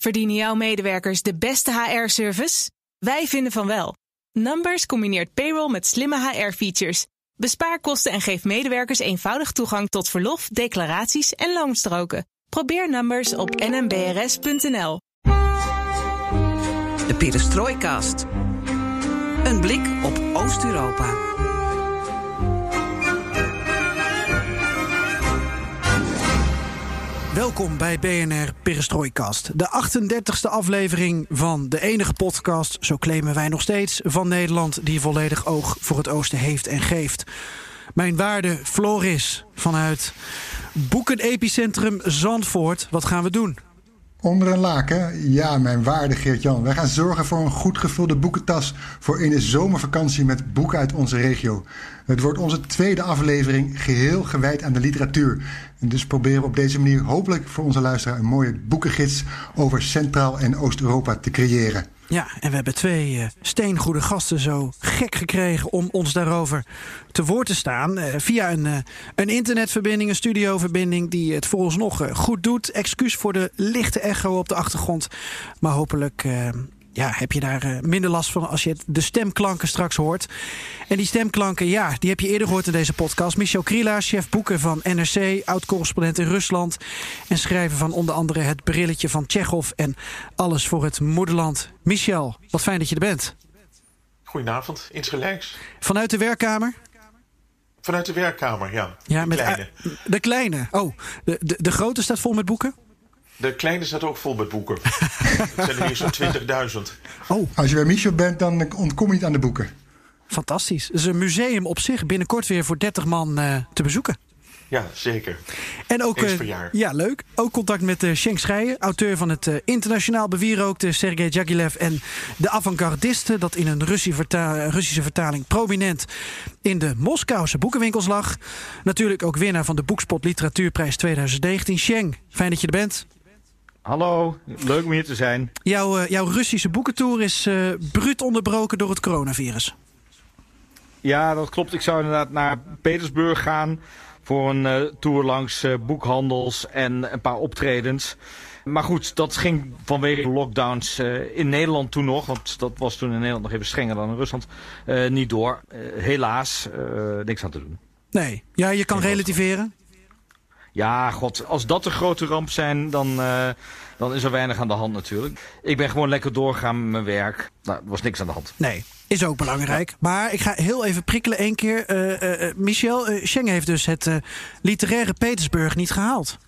Verdienen jouw medewerkers de beste HR-service? Wij vinden van wel. Numbers combineert payroll met slimme HR-features. Bespaar kosten en geef medewerkers eenvoudig toegang tot verlof, declaraties en loonstroken. Probeer Numbers op nmbrs.nl. De Perestroikast. Een blik op Oost-Europa. Welkom bij BNR Perestrooikast. De 38e aflevering van de enige podcast, zo claimen wij nog steeds, van Nederland die volledig oog voor het oosten heeft en geeft. Mijn waarde Floris vanuit Boekenepicentrum Zandvoort. Wat gaan we doen? Onder een laken? Ja, mijn waarde Geert-Jan. Wij gaan zorgen voor een goed gevulde boekentas voor in de zomervakantie met boeken uit onze regio. Het wordt onze tweede aflevering geheel gewijd aan de literatuur. En dus proberen we op deze manier hopelijk voor onze luisteraar een mooie boekengids over Centraal- en Oost-Europa te creëren. Ja, en we hebben twee uh, steengoede gasten zo gek gekregen om ons daarover te woord te staan. Uh, via een, uh, een internetverbinding, een studioverbinding die het voor ons nog goed doet. Excuus voor de lichte echo op de achtergrond. Maar hopelijk ja, heb je daar uh, minder last van als je de stemklanken straks hoort. En die stemklanken, ja, die heb je eerder gehoord in deze podcast. Michel Krila, chef boeken van NRC, oud-correspondent in Rusland... en schrijver van onder andere Het Brilletje van Tsjechov... en Alles voor het Moederland. Michel, wat fijn dat je er bent. Goedenavond, insgelijks. Vanuit de werkkamer? Vanuit de werkkamer, ja. ja de met kleine. De kleine, oh. De, de, de grote staat vol met boeken? De kleine staat ook vol met boeken. Het zijn er hier zo'n 20.000. Oh. Als je bij Michel bent, dan ontkom je niet aan de boeken. Fantastisch. Het is een museum op zich binnenkort weer voor 30 man uh, te bezoeken. Ja, zeker. En ook, Eens per jaar. ja, leuk. Ook contact met uh, Schenk Schreier, auteur van het uh, internationaal bewierookte Sergei Djagilev en de avant-gardisten, dat in een Russische, verta Russische vertaling prominent in de Moskouse boekenwinkels lag. Natuurlijk ook winnaar van de Boekspot Literatuurprijs 2019. Schenk, fijn dat je er bent. Hallo, leuk om hier te zijn. Jouw, uh, jouw Russische boekentour is uh, bruut onderbroken door het coronavirus. Ja, dat klopt. Ik zou inderdaad naar Petersburg gaan voor een uh, tour langs boekhandels en een paar optredens. Maar goed, dat ging vanwege lockdowns in Nederland toen nog, want dat was toen in Nederland nog even strenger dan in Rusland, niet door. helaas, niks aan te doen. Nee, ja, je kan relativeren. Ja, god, als dat de grote ramp zijn, dan, uh, dan is er weinig aan de hand natuurlijk. Ik ben gewoon lekker doorgaan met mijn werk. Nou, er was niks aan de hand. Nee, is ook belangrijk. Maar ik ga heel even prikkelen één keer. Uh, uh, Michel, Schengen heeft dus het literaire Petersburg niet gehaald.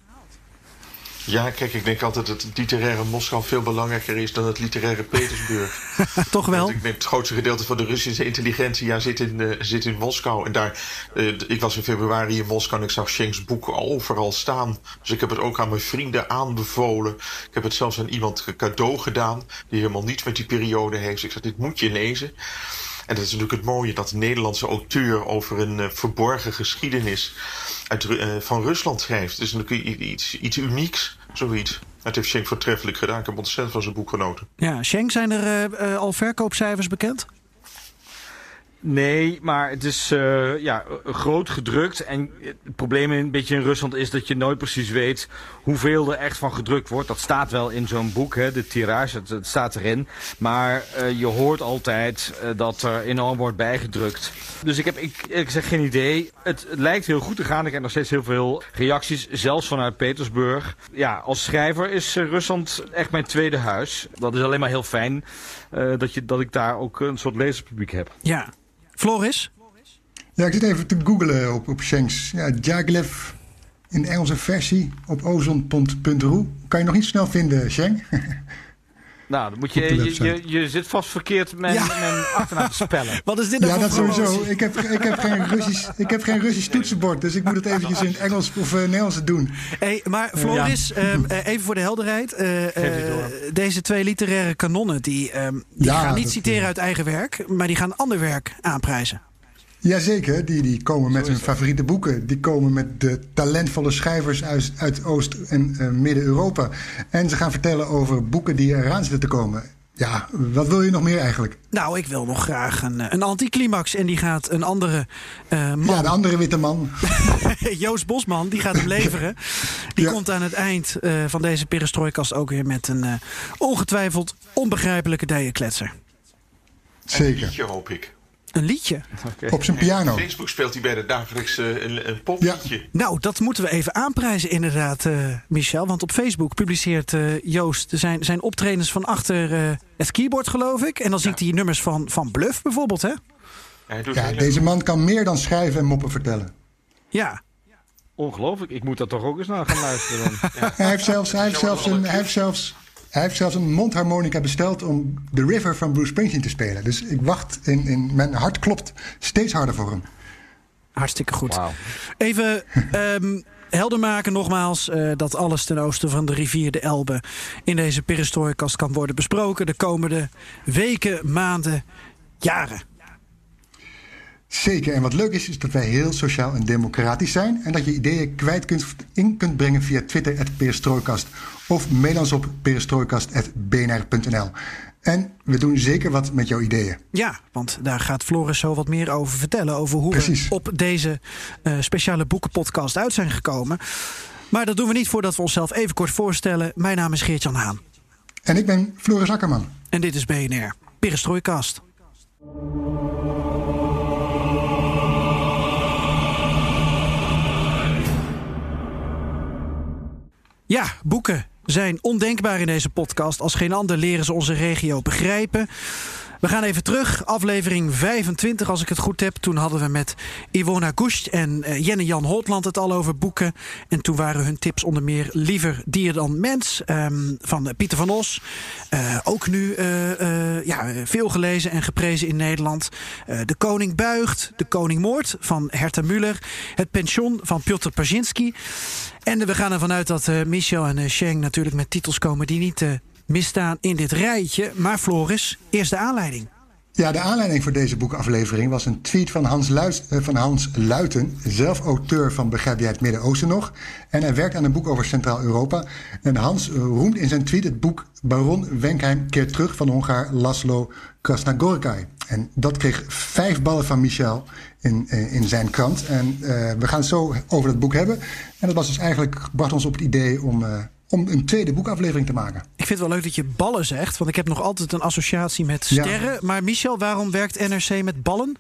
Ja, kijk, ik denk altijd dat het literaire Moskou veel belangrijker is dan het literaire Petersburg. Toch wel? Want ik denk het grootste gedeelte van de Russische intelligentie ja, zit, in, uh, zit in Moskou. En daar, uh, ik was in februari in Moskou en ik zag Schenks boek overal staan. Dus ik heb het ook aan mijn vrienden aanbevolen. Ik heb het zelfs aan iemand cadeau gedaan die helemaal niets met die periode heeft. Ik zei, dit moet je lezen. En dat is natuurlijk het mooie dat een Nederlandse auteur over een uh, verborgen geschiedenis uit, uh, van Rusland schrijft. Het is natuurlijk iets, iets unieks, zoiets. Het heeft Schenk voortreffelijk gedaan. Ik heb ontzettend van zijn boek genoten. Ja, Schenk, zijn er uh, al verkoopcijfers bekend? Nee, maar het is uh, ja, groot gedrukt. En het probleem een beetje in Rusland is dat je nooit precies weet hoeveel er echt van gedrukt wordt. Dat staat wel in zo'n boek, hè, de tirage, het, staat erin. Maar uh, je hoort altijd uh, dat er enorm wordt bijgedrukt. Dus ik heb ik, ik zeg geen idee. Het, het lijkt heel goed te gaan. Ik heb nog steeds heel veel reacties, zelfs vanuit Petersburg. Ja, als schrijver is Rusland echt mijn tweede huis. Dat is alleen maar heel fijn dat, je, dat ik daar ook een soort lezerspubliek heb. Ja. Floris? Ja, ik zit even te googlen op, op Shanks. Ja, Jaglev in Engelse versie op ozon.ru. Kan je nog niet snel vinden, Shank? Nou, dan moet je, je, je, je, zit vast verkeerd ja. mijn achternaam te spellen. Wat is dit nou Ja, dat promotie? sowieso. Ik heb, ik, heb geen Russisch, ik heb geen Russisch toetsenbord, dus ik moet het eventjes in het Engels of uh, Nederlands doen. Hey, maar Floris, ja. um, even voor de helderheid. Uh, uh, deze twee literaire kanonnen, die, um, die ja, gaan niet citeren uit eigen werk, maar die gaan ander werk aanprijzen. Jazeker, die, die komen met hun favoriete boeken. Die komen met de talentvolle schrijvers uit, uit Oost- en uh, Midden-Europa. En ze gaan vertellen over boeken die eraan zitten te komen. Ja, wat wil je nog meer eigenlijk? Nou, ik wil nog graag een, een anticlimax. En die gaat een andere uh, man. Ja, de andere witte man. Joost Bosman, die gaat hem leveren. Die komt aan het eind uh, van deze perestrooikast ook weer met een uh, ongetwijfeld onbegrijpelijke dijenkletser. Zeker. Een hoop ik. Een liedje? Okay. Op zijn piano. Op Facebook speelt hij bij de dagelijkse een, een popliedje. Ja. Nou, dat moeten we even aanprijzen inderdaad, uh, Michel. Want op Facebook publiceert uh, Joost zijn, zijn optredens van achter uh, het keyboard, geloof ik. En dan ja. hij nummers van, van Bluff bijvoorbeeld, hè? Ja, deze man kan meer dan schrijven en moppen vertellen. Ja. Ongelooflijk, ik moet dat toch ook eens naar gaan luisteren. ja. Hij heeft zelfs, hij heeft zelfs, een, hij heeft zelfs hij heeft zelfs een mondharmonica besteld om The River van Bruce Springsteen te spelen. Dus ik wacht in, in mijn hart klopt steeds harder voor hem. Hartstikke goed. Wow. Even um, helder maken nogmaals uh, dat alles ten oosten van de rivier de Elbe in deze perestrooikast kan worden besproken de komende weken, maanden, jaren. Zeker. En wat leuk is, is dat wij heel sociaal en democratisch zijn. En dat je ideeën kwijt kunt, in kunt brengen via Twitter, at perestrooikast. Of mail ons op perestrooikast.bnr.nl. En we doen zeker wat met jouw ideeën. Ja, want daar gaat Floris zo wat meer over vertellen. Over hoe Precies. we op deze uh, speciale boekenpodcast uit zijn gekomen. Maar dat doen we niet voordat we onszelf even kort voorstellen. Mijn naam is Geert-Jan Haan. En ik ben Floris Akkerman. En dit is BNR, Perestrooikast. Ja, boeken zijn ondenkbaar in deze podcast. Als geen ander leren ze onze regio begrijpen. We gaan even terug, aflevering 25 als ik het goed heb. Toen hadden we met Ivona Gust en uh, Jenne Jan Holtland het al over boeken. En toen waren hun tips onder meer Liever dier dan mens um, van Pieter van Os. Uh, ook nu uh, ja, veel gelezen en geprezen in Nederland. de Koning Buigt, De Koning Moord van Herta Muller. Het Pension van Piotr Pajinski. En we gaan ervan uit dat Michel en Sheng natuurlijk met titels komen die niet misstaan in dit rijtje. Maar Floris, eerst de aanleiding. Ja, de aanleiding voor deze boekaflevering was een tweet van Hans, Luis, van Hans Luiten, zelf auteur van Begrijp jij het Midden-Oosten nog? En hij werkt aan een boek over Centraal-Europa. En Hans roemt in zijn tweet het boek Baron Wenkheim keert terug van Hongaar Laszlo Krasnagorkai. En dat kreeg vijf ballen van Michel in, in zijn krant. En we gaan het zo over dat boek hebben. En dat was dus eigenlijk, bracht ons op het idee om... om een tweede boekaflevering te maken. Ik vind het wel leuk dat je ballen zegt, want ik heb nog altijd een associatie met sterren. Ja. Maar Michel, waarom werkt NRC met ballen?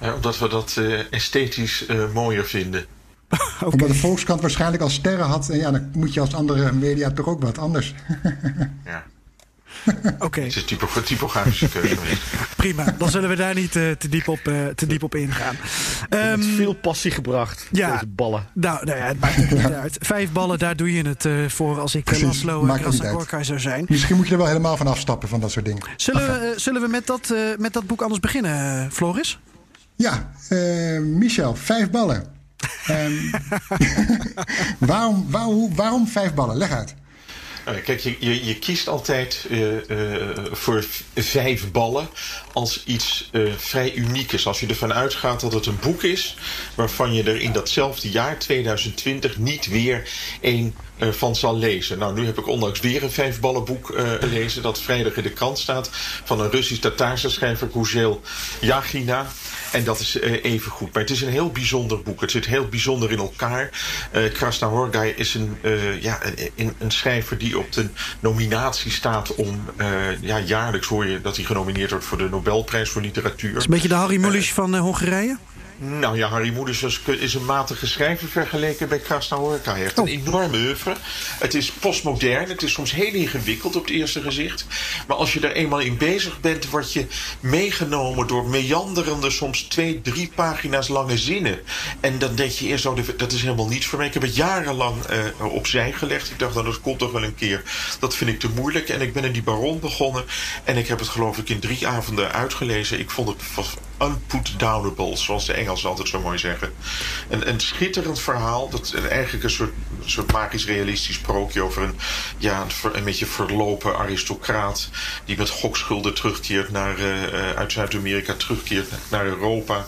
Ja, omdat we dat uh, esthetisch uh, mooier vinden. okay. Omdat de Volkskrant waarschijnlijk al sterren had. En ja, dan moet je als andere media toch ook wat anders. ja. Oké. Okay. Het is typo, typografische keuze. Prima, dan zullen we daar niet uh, te, diep op, uh, te diep op ingaan. Um, veel passie gebracht, ja, deze ballen. Nou, nou ja, het maakt niet uit. Vijf ballen, daar doe je het uh, voor als ik Precies, Laszlo Krasnagorka zou zijn. Misschien moet je er wel helemaal van afstappen van dat soort dingen. Zullen, we, zullen we met dat, met dat boek anders beginnen, Floris? Ja, Michel, vijf ballen. um, waarom, waarom, waarom vijf ballen? Leg uit. Nou, kijk, je, je, kiest altijd uh, uh, voor vijf ballen als iets uh, vrij uniek is. Als je ervan uitgaat dat het een boek is waarvan je er in datzelfde jaar, 2020, niet weer één van zal lezen. Nou, nu heb ik onlangs weer een vijfballenboek gelezen dat vrijdag in de krant staat van een Russisch-Tataarse schrijver Kuzel Yagina. En dat is uh, even goed. Maar het is een heel bijzonder boek. Het zit heel bijzonder in elkaar. Uh, Krasna Horgai is een, uh, ja, een, een, schrijver die op de nominatie staat om... ja, jaarlijks hoor je dat hij genomineerd wordt voor de Nobelprijs voor literatuur. Is een beetje de Harry Mulisch van Hongarije? Nou ja, Harry Moeders is een matige schrijver vergeleken bij Krasnahorka. Hij heeft een oh. enorme oeuvre. Het is postmodern. Het is soms heel ingewikkeld op het eerste gezicht. Maar als je er eenmaal in bezig bent, word je meegenomen door meanderende, soms twee, drie pagina's lange zinnen. En dan denk je eerst, zo, dat is helemaal niets voor mij. Ik heb het jarenlang uh, opzij gelegd. Ik dacht, nou, dat komt toch wel een keer. Dat vind ik te moeilijk. En ik ben in die baron begonnen. En ik heb het geloof ik in drie avonden uitgelezen. Ik vond het unputdownables, zoals de Engelsen altijd zo mooi zeggen. Een, een schitterend verhaal, dat eigenlijk een soort, soort magisch-realistisch sprookje over een, ja, een, beetje verlopen aristocraat die met gokschulden terugkeert naar, uh, uit Zuid-Amerika, terugkeert naar Europa,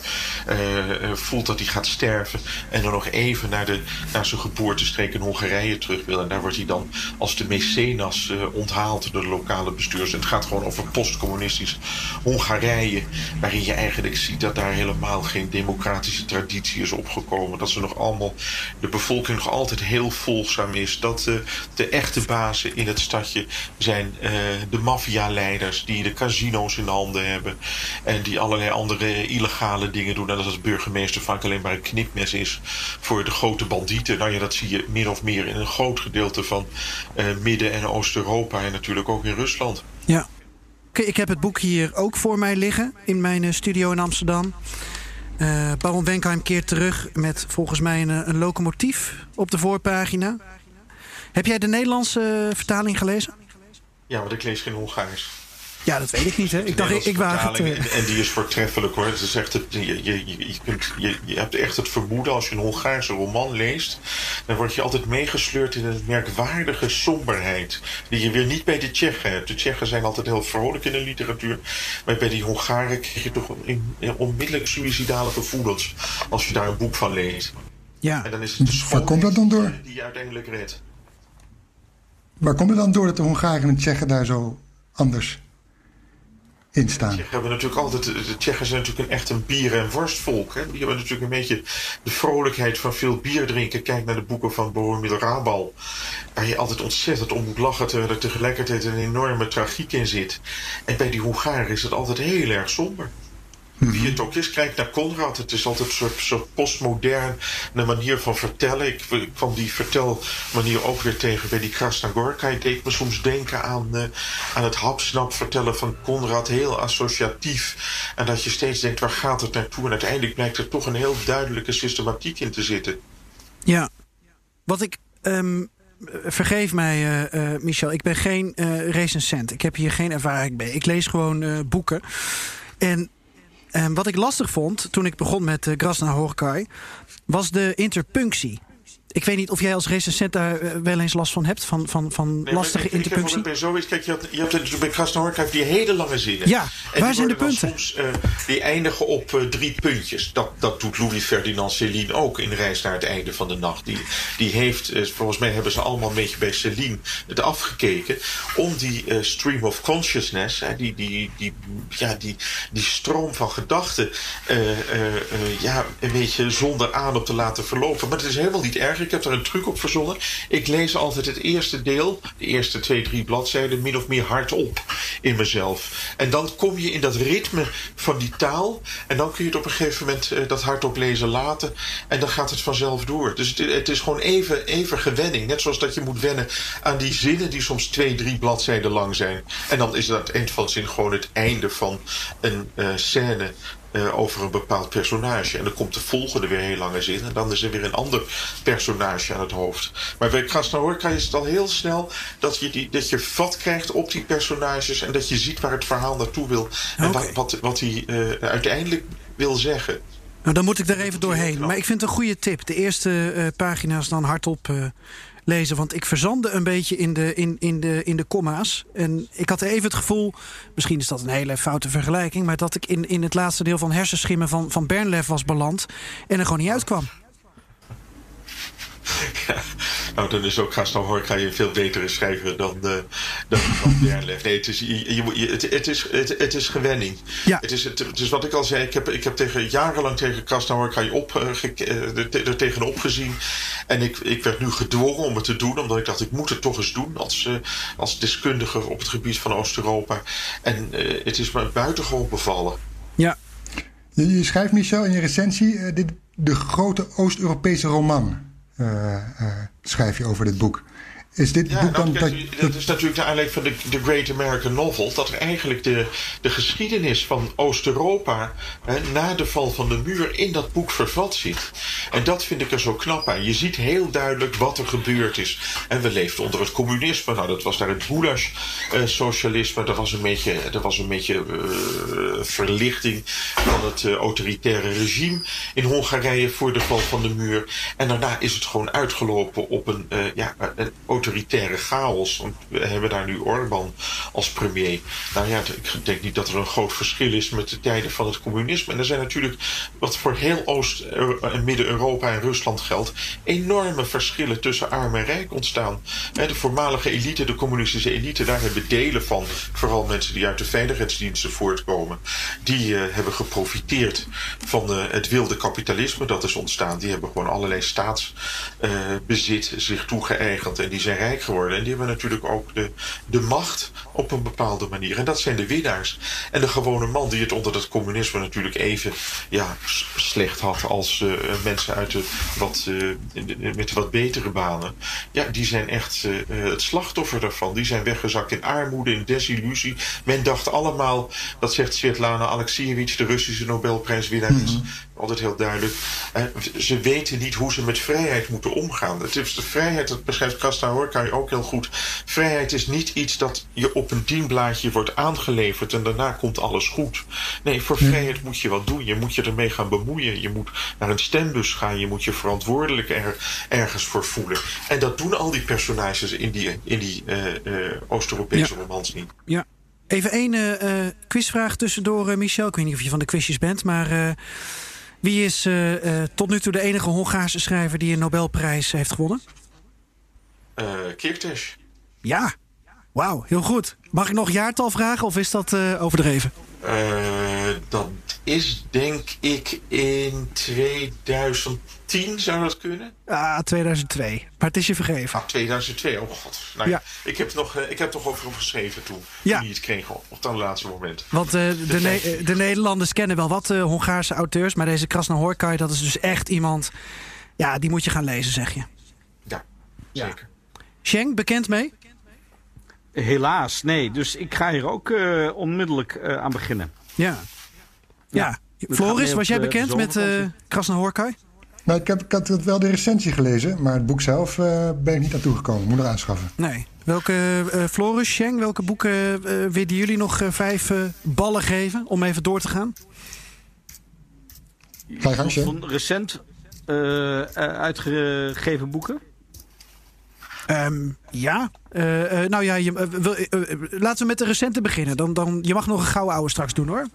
uh, voelt dat hij gaat sterven en dan nog even naar, de, naar zijn geboortestreek in Hongarije terug wil. En daar wordt hij dan als de mecenas onthaald door de lokale bestuurders. En het gaat gewoon over postcommunistisch Hongarije, waarin je eigenlijk ziet dat daar helemaal geen democratische traditie is opgekomen. Dat ze nog allemaal, de bevolking nog altijd heel volgzaam is. Dat de, de echte bazen in het stadje zijn uh, de maffialeiders die de casino's in handen hebben. En die allerlei andere illegale dingen doen. En dat het burgemeester vaak alleen maar een knipmes is voor de grote bandieten. Nou ja, dat zie je min of meer in een groot gedeelte van uh, Midden- en Oost-Europa. En natuurlijk ook in Rusland. Ja. Ik heb het boek hier ook voor mij liggen in mijn studio in Amsterdam. Uh, Baron Wenkheim keert terug met volgens mij een, een, locomotief op de voorpagina. Heb jij de Nederlandse vertaling gelezen? Ja, want ik lees geen Hongaars. Ja, dat weet ik niet. Hè. Ik dacht, ik, ik waag het. Uh... En die is voortreffelijk hoor. Het is echt het, je, je, je, kunt, je, je hebt echt het vermoeden als je een Hongaarse roman leest. dan word je altijd meegesleurd in een merkwaardige somberheid. Die je weer niet bij de Tsjechen hebt. De Tsjechen zijn altijd heel vrolijk in de literatuur. Maar bij die Hongaren krijg je toch in onmiddellijk suïcidale gevoelens. als je daar een boek van leest. Ja. En dan is het de Waar komt dat dan door? Die je uiteindelijk redt. Waar komt het dan door dat de Hongaren en de Tsjechen daar zo anders in staan. Hebben natuurlijk altijd. De Tsjechen zijn natuurlijk een echt een bier- en worstvolk. Hè? Die hebben natuurlijk een beetje de vrolijkheid van veel bier drinken. Kijk naar de boeken van Bohemil Rabal. Waar je altijd ontzettend om moet lachen. Terwijl er tegelijkertijd een enorme tragiek in zit. En bij die Hongaren is het altijd heel erg somber. Wie het ook is, kijk naar Conrad. Het is altijd een soort, soort postmoderne manier van vertellen. Ik, kwam die vertelmanier ook weer tegen bij die Krasnagorka. Het deed me soms denken aan, uh, aan het hapsnap vertellen van Conrad. Heel associatief. En dat je steeds denkt, waar gaat het naartoe? En uiteindelijk blijkt er toch een heel duidelijke systematiek in te zitten. Ja, wat ik... Um vergeef mij, uh, uh, Michel. Ik ben geen uh, recensent. Ik heb hier geen ervaring mee. Ik lees gewoon boeken. En en wat ik lastig vond toen ik begon met uh, Grasna Horkai, was de interpunctie. Ik weet niet of jij als recensent daar uh, wel eens last van hebt, van, van, van nee, lastige ik, interpunctie. Ik heb zoiets, kijk, je hebt, je hebt bij Krasnahorka die hele lange zinnen. Ja, en waar zijn de punten? Soms, uh, die eindigen op uh, drie puntjes. Dat, dat doet Louis Ferdinand Céline ook in Reis naar het einde van de nacht. Die, die heeft, volgens mij hebben ze allemaal een beetje bij Céline het afgekeken. Om die stream of consciousness, die, die, die, ja, die, die stroom van gedachten, ja, een beetje zonder aan op te laten verlopen. Maar het is helemaal niet erg. Ik heb er een truc op verzonnen. Ik lees altijd het eerste deel, de eerste twee, drie bladzijden, min of meer hardop in mezelf. En dan kom je in dat ritme van die taal. En dan kun je het op een gegeven moment uh, dat hardop lezen laten. En dan gaat het vanzelf door. Dus het, is gewoon even, even gewenning. Net zoals dat je moet wennen aan die zinnen die soms twee, drie bladzijden lang zijn. En dan is dat eind van zin gewoon het einde van een uh, scène uh, over een bepaald personage. En dan komt de volgende weer heel lange zin. En dan is er weer een ander personage aan het hoofd. Maar bij Krasnahorka is het al heel snel dat je, die, dat je vat krijgt op die personages. En dat je ziet waar het verhaal naartoe wil. En okay. wat, wat, wat hij uh, uiteindelijk wil zeggen. Nou, dan moet ik daar even doorheen. Maar ik vind het een goede tip. De eerste uh, pagina's dan hardop lezen. Want ik verzande een beetje in de, in, in, de, in de comma's. En ik had even het gevoel, misschien is dat een hele foute vergelijking... maar dat ik in, in het laatste deel van hersenschimmen van, van Bernlef was beland... en er gewoon niet uitkwam. Ja, nou, dan is ook Gaston ga je een veel betere schrijver dan, uh, dan, dan Bernlef. Nee, het is, je, je, het, het, is, het, het is gewenning. Ja. Het, is, het, het is wat ik al zei. Ik heb, ik heb tegen, jarenlang tegen Gaston je op, uh, ge, uh, er tegenop gezien. En ik, ik werd nu gedwongen om het te doen. Omdat ik dacht, ik moet het toch eens doen. Als, uh, als deskundige op het gebied van Oost-Europa. En uh, het is me buitengewoon bevallen. Ja. Je, je schrijft, Michel, in je recensie... dit, de grote Oost-Europese roman... Uh, uh, schrijf je over dit boek. Is dit Ja, boek nou, dan... kijk, dat- dat is natuurlijk de aanleiding van de, de Great American Novel. Dat er eigenlijk de, de geschiedenis van Oost-Europa na de val van de muur in dat boek vervat zit. En dat vind ik er zo knap aan. Je ziet heel duidelijk wat er gebeurd is. En we leefden onder het communisme. Nou, dat was daar het Gulag-socialisme. dat was een beetje, dat was een beetje eh, verlichting van het eh, autoritaire regime in Hongarije voor de val van de muur. En daarna is het gewoon uitgelopen op een, eh, ja, een autoritaire chaos. Want we hebben daar nu Orbán als premier. Nou ja, ik denk niet dat er een groot verschil is met de tijden van het communisme. En er zijn natuurlijk, wat voor heel Oost- en Midden-Europa en Rusland geldt, enorme verschillen tussen arm en rijk ontstaan. De voormalige elite, de communistische elite, daar hebben delen van, vooral mensen die uit de veiligheidsdiensten voortkomen, die eh, hebben geprofiteerd van eh, het wilde kapitalisme dat is ontstaan. Die hebben gewoon allerlei staatsbezit zich toegeëigend en die zijn rijk geworden. En die hebben natuurlijk ook de, de macht op een bepaalde manier. En dat zijn de winnaars. En de gewone man die het onder dat communisme natuurlijk even ja, slecht had als eh, mensen uit de wat, eh, de- met wat betere banen. Ja, die zijn echt eh, het slachtoffer daarvan. Die zijn weggezakt in armoede, in desillusie. Men dacht allemaal, dat zegt Svetlana Alexievich, de Russische Nobelprijswinnaar is, altijd heel duidelijk. eh, ze weten niet hoe ze met vrijheid moeten omgaan. Het is de vrijheid, dat beschrijft Kasta Horkai ook heel goed. Vrijheid is niet iets dat je op een dienblaadje wordt aangeleverd en daarna komt alles goed. Nee, voor vrijheid moet je wat doen. Je moet je ermee gaan bemoeien. Je moet naar een stembus gaan. Je moet je verantwoordelijk er, ergens voor voelen. En dat doen al die personages in die, in die eh, eh, Oost-Europese Ja. romans niet. Ja. Even één quizvraag tussendoor, Michel. Ik weet niet of je van de quizjes bent, maar wie is eh, eh, tot nu toe de enige Hongaarse schrijver die een Nobelprijs heeft gewonnen? Kirtes. Ja. Wauw, heel goed. Mag ik nog jaartal vragen of is dat overdreven? Eh, dat is denk ik in 2010 zou dat kunnen. Ah, 2002. Maar het is je vergeven. Ah, 2002, oh god. Nou, ja. Ja. Ik heb nog, eh, ik heb nog over hem geschreven toen. Ja. Hij het kreeg op het allerlaatste moment. Want eh, de, Ne- de Nederlanders kennen wel wat eh, Hongaarse auteurs. Maar deze Krasnahorkai, dat is dus echt iemand... Ja, die moet je gaan lezen, zeg je. Ja, zeker. Schenk, bekend mee? Helaas, nee. Dus ik ga hier ook eh, onmiddellijk eh, aan beginnen. Ja. Ja. Floris, was jij de bekend met eh zomervakantie. Krasnahorkai? Nou, ik, heb, ik had wel de recensie gelezen, maar het boek zelf eh, ben ik niet aan toegekomen. Moet nog aanschaffen. Nee. Welke, eh Floris, Schenk, welke boeken eh willen jullie nog eh, vijf eh, ballen geven om even door te gaan? Ga je gang, recent eh, eh, uitgegeven boeken? Ehm, ja. Eh, eh, nou ja, je, eh, laten we met de recente beginnen. Dan, dan, je mag nog een gouden ouwe straks doen hoor.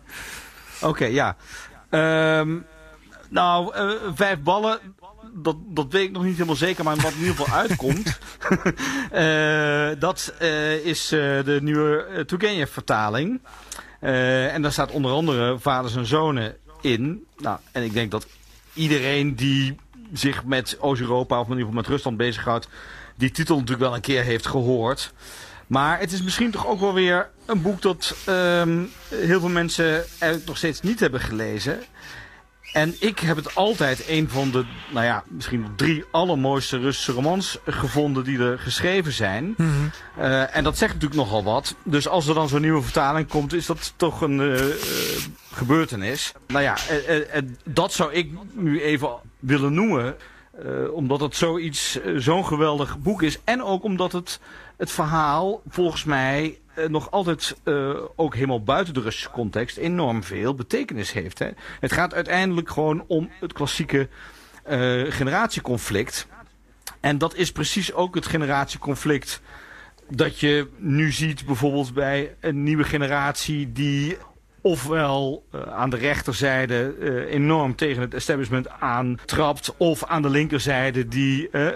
Oké, ja. Ehm, nou, vijf ballen, dat, dat weet ik nog niet helemaal zeker, maar wat in ieder geval uitkomt, dat is de nieuwe uh. Eh, en daar staat onder andere vaders en zonen in. Nou, en ik denk dat iedereen die zich met Oost-Europa of in ieder geval met Rusland bezighoudt, die titel natuurlijk wel een keer heeft gehoord. Maar het is misschien toch ook wel weer een boek dat ehm, heel veel mensen eigenlijk nog steeds niet hebben gelezen. En ik heb het altijd een van de, nou ja, misschien drie allermooiste Russische romans gevonden die er geschreven zijn. Uh, en dat zegt natuurlijk nogal wat. Dus als er dan zo'n nieuwe vertaling komt, is dat toch een uh, uh, gebeurtenis. Nou ja, dat zou ik nu even willen noemen. Uh, omdat het zoiets, uh, zo'n geweldig boek is. En ook omdat het, het verhaal volgens mij uh, nog altijd ook helemaal buiten de Russische context enorm veel betekenis heeft. Hè? Het gaat uiteindelijk gewoon om het klassieke generatieconflict. En dat is precies ook het generatieconflict dat je nu ziet bijvoorbeeld bij een nieuwe generatie die ofwel uh, aan de rechterzijde uh, enorm tegen het establishment aantrapt, of aan de linkerzijde die uh,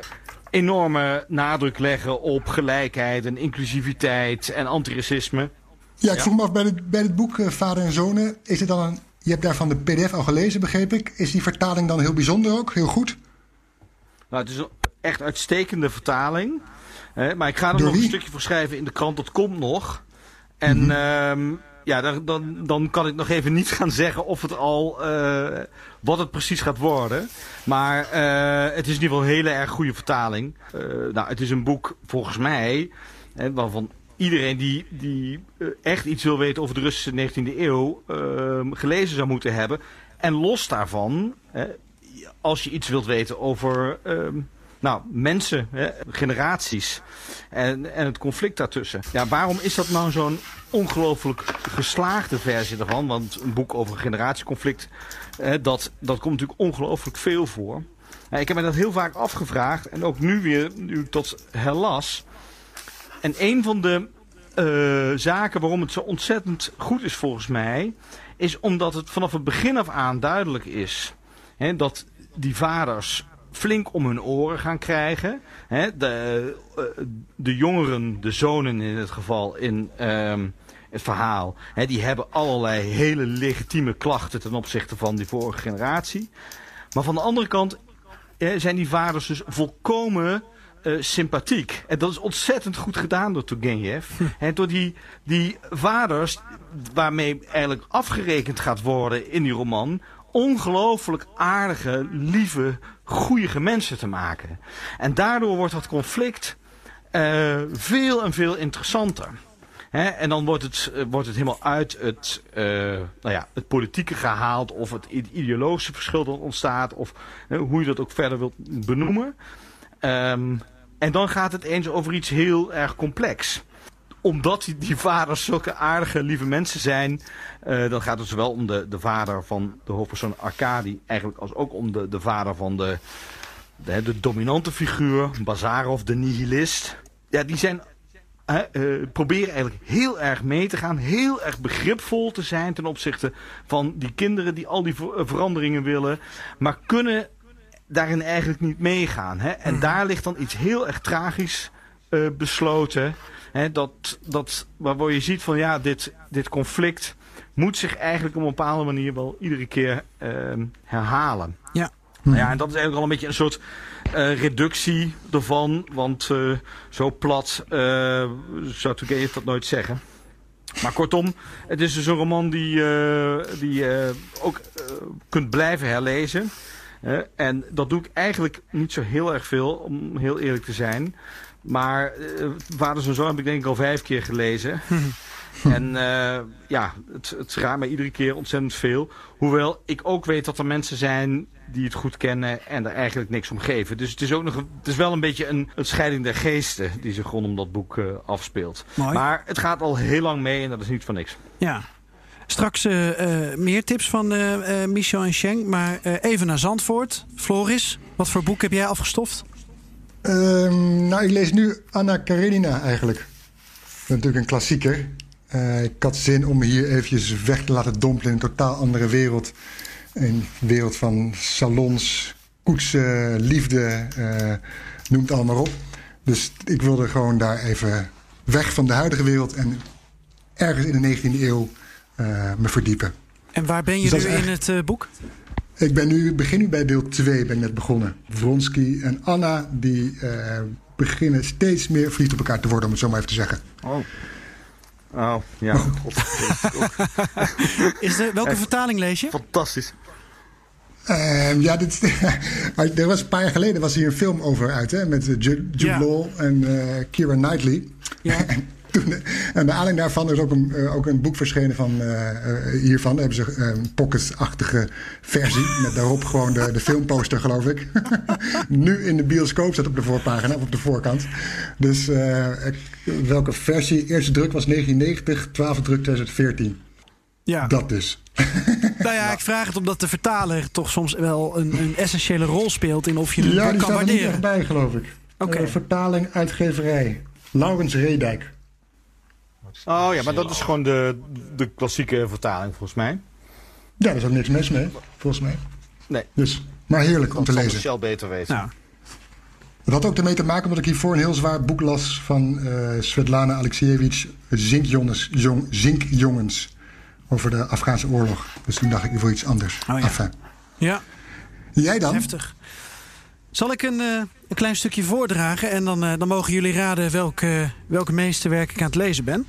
enorme nadruk leggen op gelijkheid en inclusiviteit en antiracisme. Ja, ik vroeg me af bij het, bij het boek Vader en Zonen, is het dan een, je hebt daarvan de pdf al gelezen, begreep ik. Is die vertaling dan heel bijzonder ook, heel goed? Nou, het is een echt uitstekende vertaling. Maar ik ga er Door nog wie? een stukje voor schrijven in de krant, dat komt nog. En... Mm -hmm. Ja, dan, dan, dan kan ik nog even niet gaan zeggen of het al, uh, wat het precies gaat worden. Maar uh, het is in ieder geval een hele erg goede vertaling. Uh, nou, het is een boek, volgens mij, hè, waarvan iedereen die, die echt iets wil weten over de Russische 19e eeuw ehm, gelezen zou moeten hebben. En los daarvan, als je iets wilt weten over ehm, nou, mensen, hè, generaties en, en het conflict daartussen. Ja, waarom is dat nou zo'n ongelooflijk geslaagde versie ervan? Want een boek over een generatieconflict, dat, dat komt natuurlijk ongelooflijk veel voor. ik heb me dat heel vaak afgevraagd en ook nu weer, nu tot herlas. En een van de uh, zaken waarom het zo ontzettend goed is volgens mij... is omdat het vanaf het begin af aan duidelijk is... Hè, dat die vaders flink om hun oren gaan krijgen. Hè, de, uh, de jongeren, de zonen in het geval in um, het verhaal... Hè, die hebben allerlei hele legitieme klachten ten opzichte van die vorige generatie. Maar van de andere kant hè, zijn die vaders dus volkomen... Uh, sympathiek. En dat is ontzettend goed gedaan door Turgenev. Hm. En door die, die vaders, waarmee eigenlijk afgerekend gaat worden in die roman ongelooflijk aardige, lieve, goeie mensen te maken. En daardoor wordt dat conflict uh, veel en veel interessanter. en dan wordt het, eh, wordt het helemaal uit het, uh, nou ja, het politieke gehaald of het ideologische verschil dat ontstaat of hoe je dat ook verder wilt benoemen. Um, en dan gaat het eens over iets heel erg complex omdat die, die vaders zulke aardige, lieve mensen zijn. Uh, dan gaat het zowel om de, de vader van de hoofdpersoon Arkadi, eigenlijk als ook om de, de vader van de, de, de dominante figuur, Bazarov, de nihilist. Ja, die zijn uh, uh, proberen eigenlijk heel erg mee te gaan. Heel erg begripvol te zijn ten opzichte van die kinderen die al die ver veranderingen willen. Maar kunnen daarin eigenlijk niet meegaan. Hè? En mhm. daar ligt dan iets heel erg tragisch uh, besloten dat, dat, waarvoor je ziet van ja, dit, dit conflict moet zich eigenlijk op een bepaalde manier wel iedere keer uh, herhalen. Ja. Nou ja, en dat is eigenlijk al een beetje een soort uh, reductie ervan. Want uh, zo plat zou Turgenev dat nooit zeggen. Maar kortom, het is dus een roman die, die je ook kunt blijven herlezen. en dat doe ik eigenlijk niet zo heel erg veel, om heel eerlijk te zijn. Maar uh, Vaders en Zoon heb ik denk ik al vijf keer gelezen. en uh, ja, het, het raadt mij iedere keer ontzettend veel. Hoewel ik ook weet dat er mensen zijn die het goed kennen en er eigenlijk niks om geven. Dus het is ook nog het is wel een beetje een, een scheiding der geesten die zich rondom dat boek uh, afspeelt. Mooi. Maar het gaat al heel lang mee en dat is niet voor niks. Ja. Straks uh, uh, meer tips van Michel en Schenk. Maar even naar Zandvoort. Floris, wat voor boek heb jij afgestoft? Um, nou, ik lees nu Anna Karenina eigenlijk. Natuurlijk een klassieker. Uh, ik had zin om hier eventjes weg te laten dompelen in een totaal andere wereld. Een wereld van salons, koetsen, liefde, uh, noem het allemaal op. Dus ik wilde gewoon daar even weg van de huidige wereld en ergens in de 19e eeuw uh, me verdiepen. En waar ben je dus nu in het boek? Ik ben nu, begin nu bij deel 2, ben net begonnen. Vronsky en Anna, die uh, beginnen steeds meer verliefd op elkaar te worden, om het zo maar even te zeggen. Oh. Oh, ja. God, Is er, welke vertaling lees je? Fantastisch. Uh, ja, dit, er was een paar jaar geleden was hier een film over uit, hè, met Jude, Jude ja. Law en uh, Knightley. Ja. toen, en de aanleiding daarvan is ook een, uh, ook een boek verschenen van, uh, uh, hiervan. Daar hebben ze een pocket-achtige versie. Met daarop gewoon de, de filmposter, geloof ik. nu in de bioscoop staat op de voorpagina, of op de voorkant. Dus welke versie? Eerste druk was 1990, twaalfde druk 2014. Ja. Dat dus. Nou ja, ik vraag het omdat de vertaler toch soms wel een, een essentiële rol speelt in of je het ja, kan waarderen. Ja, die staat er niet echt bij, geloof ik. Oké. Okay. vertaling, uitgeverij. Laurens Redijk. Oh ja, maar dat is gewoon de, de klassieke vertaling volgens mij. Ja, daar is ook niks mis mee, volgens mij. Nee. Dus, maar heerlijk om te lezen. Shell beter weten. Nou. Het had ook ermee te maken omdat ik hiervoor een heel zwaar boek las van uh, Svetlana Alexievich, Zinkjongens, jong, Zinkjongens, over de Afghaanse oorlog. Dus toen dacht ik, ik wil iets anders. Oh, ja. Enfin. ja. Jij dan? Heftig. Zal ik een, uh, een klein stukje voordragen en dan, uh, dan mogen jullie raden welke, welke meesterwerk ik aan het lezen ben?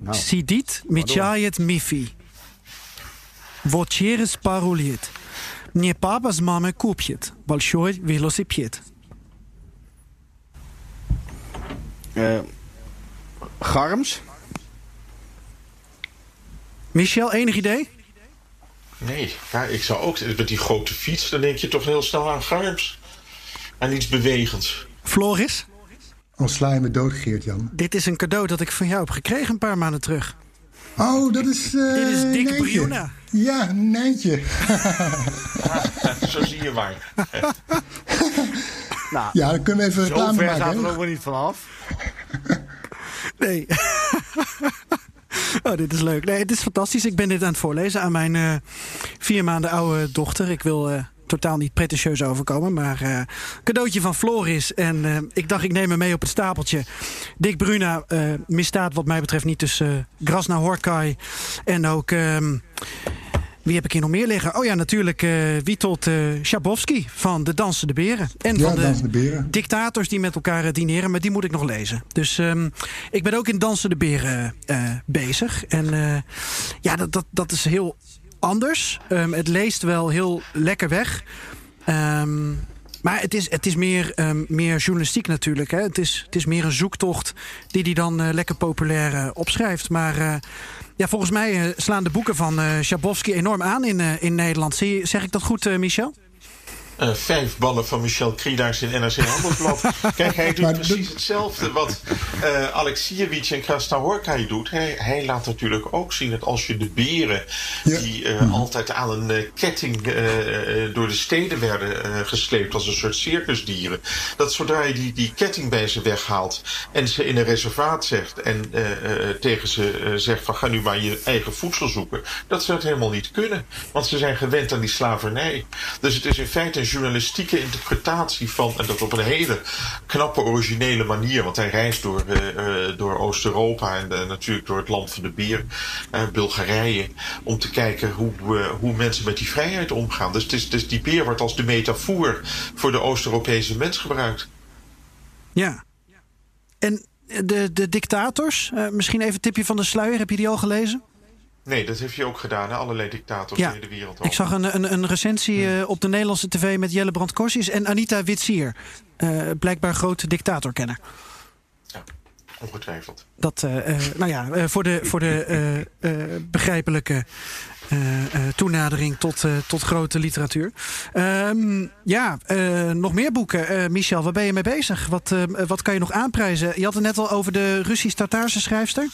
Nou. Sidit Michayet Mifi. Vocheres Paruliet. Nie papas mame. Balshoi velocipjet. Eh, Garms? Michel, enig idee? Nee, ja, ik zou ook... Met die grote fiets, dan denk je toch heel snel aan Garms. Aan iets bewegends. Floris? Ontsla je me dood, Geert-Jan. Dit is een cadeau dat ik van jou heb gekregen een paar maanden terug. Oh, dat is... eh, Dit is Dick Nijntje. Bruna. Ja, Nijntje. Zo zie je maar. Nou, Ja, dan kunnen we even zo reclame ver maken. zaten we hè? er ook wel niet vanaf. Nee. Oh, dit is leuk. Nee, het is fantastisch. Ik ben dit aan het voorlezen aan mijn eh, vier maanden oude dochter. Ik wil eh, totaal niet pretentieus overkomen, maar eh cadeautje van Floris. En ik dacht, ik neem hem mee op het stapeltje. Dick Bruna misstaat wat mij betreft niet tussen Grasna Horkai en ook... ehm, wie heb ik hier nog meer liggen? Oh ja, natuurlijk eh Witold eh Schabowski van De Dansende Beren. En Ja, van de Dansende Beren. dictators die met elkaar eh, dineren, maar die moet ik nog lezen. Dus ehm, ik ben ook in Dansen de Beren bezig. En ja, dat, dat, dat is heel anders. Ehm, het leest wel heel lekker weg. Ehm, maar het is, het is meer, ehm, meer journalistiek natuurlijk. Hè. Het, is, het is meer een zoektocht die hij dan eh, lekker populair eh, opschrijft. Maar eh, ja, volgens mij slaan de boeken van Schabowski enorm aan in, in Nederland. Zie, zeg ik dat goed, Michel? Eh, vijf ballen van Michel Kriedaars in NRC Handelsblad. Kijk, hij doet Maar precies hetzelfde wat eh Alexievich en Krasnahorkai doet. Hij, hij laat natuurlijk ook zien dat als je de beren... Ja. die eh, altijd aan een ketting door de steden werden gesleept... als een soort circusdieren... dat zodra je die, die ketting bij ze weghaalt... en ze in een reservaat zegt... en tegen ze zegt van ga nu maar je eigen voedsel zoeken... dat ze dat helemaal niet kunnen. Want ze zijn gewend aan die slavernij. Dus het is in feite een journalistieke interpretatie van... en dat op een hele knappe, originele manier... want hij reist door, eh, eh, door Oost-Europa... en eh, natuurlijk door het land van de bier, Bulgarije... om te kijken hoe, hoe mensen met die vrijheid omgaan. Dus, is, dus die beer wordt als de metafoor... voor de Oost-Europese mens gebruikt. Ja. En de, de dictators, misschien even een tipje van de sluier. Heb je die al gelezen? Nee, dat heeft hij ook gedaan, hè? allerlei dictators Ja. in de wereld. Ik zag een, een, een recensie eh, op de Nederlandse tv met Jelle Brand Korsius en Anita Witsier. Eh, blijkbaar grote dictatorkenner. Ja, ongetwijfeld. Dat, eh, nou ja, voor de, voor de begrijpelijke toenadering tot, tot grote literatuur. Ehm, ja, nog meer boeken. Michel, waar ben je mee bezig? Wat, wat kan je nog aanprijzen? Je had het net al over de Russisch-Tataarse schrijfster.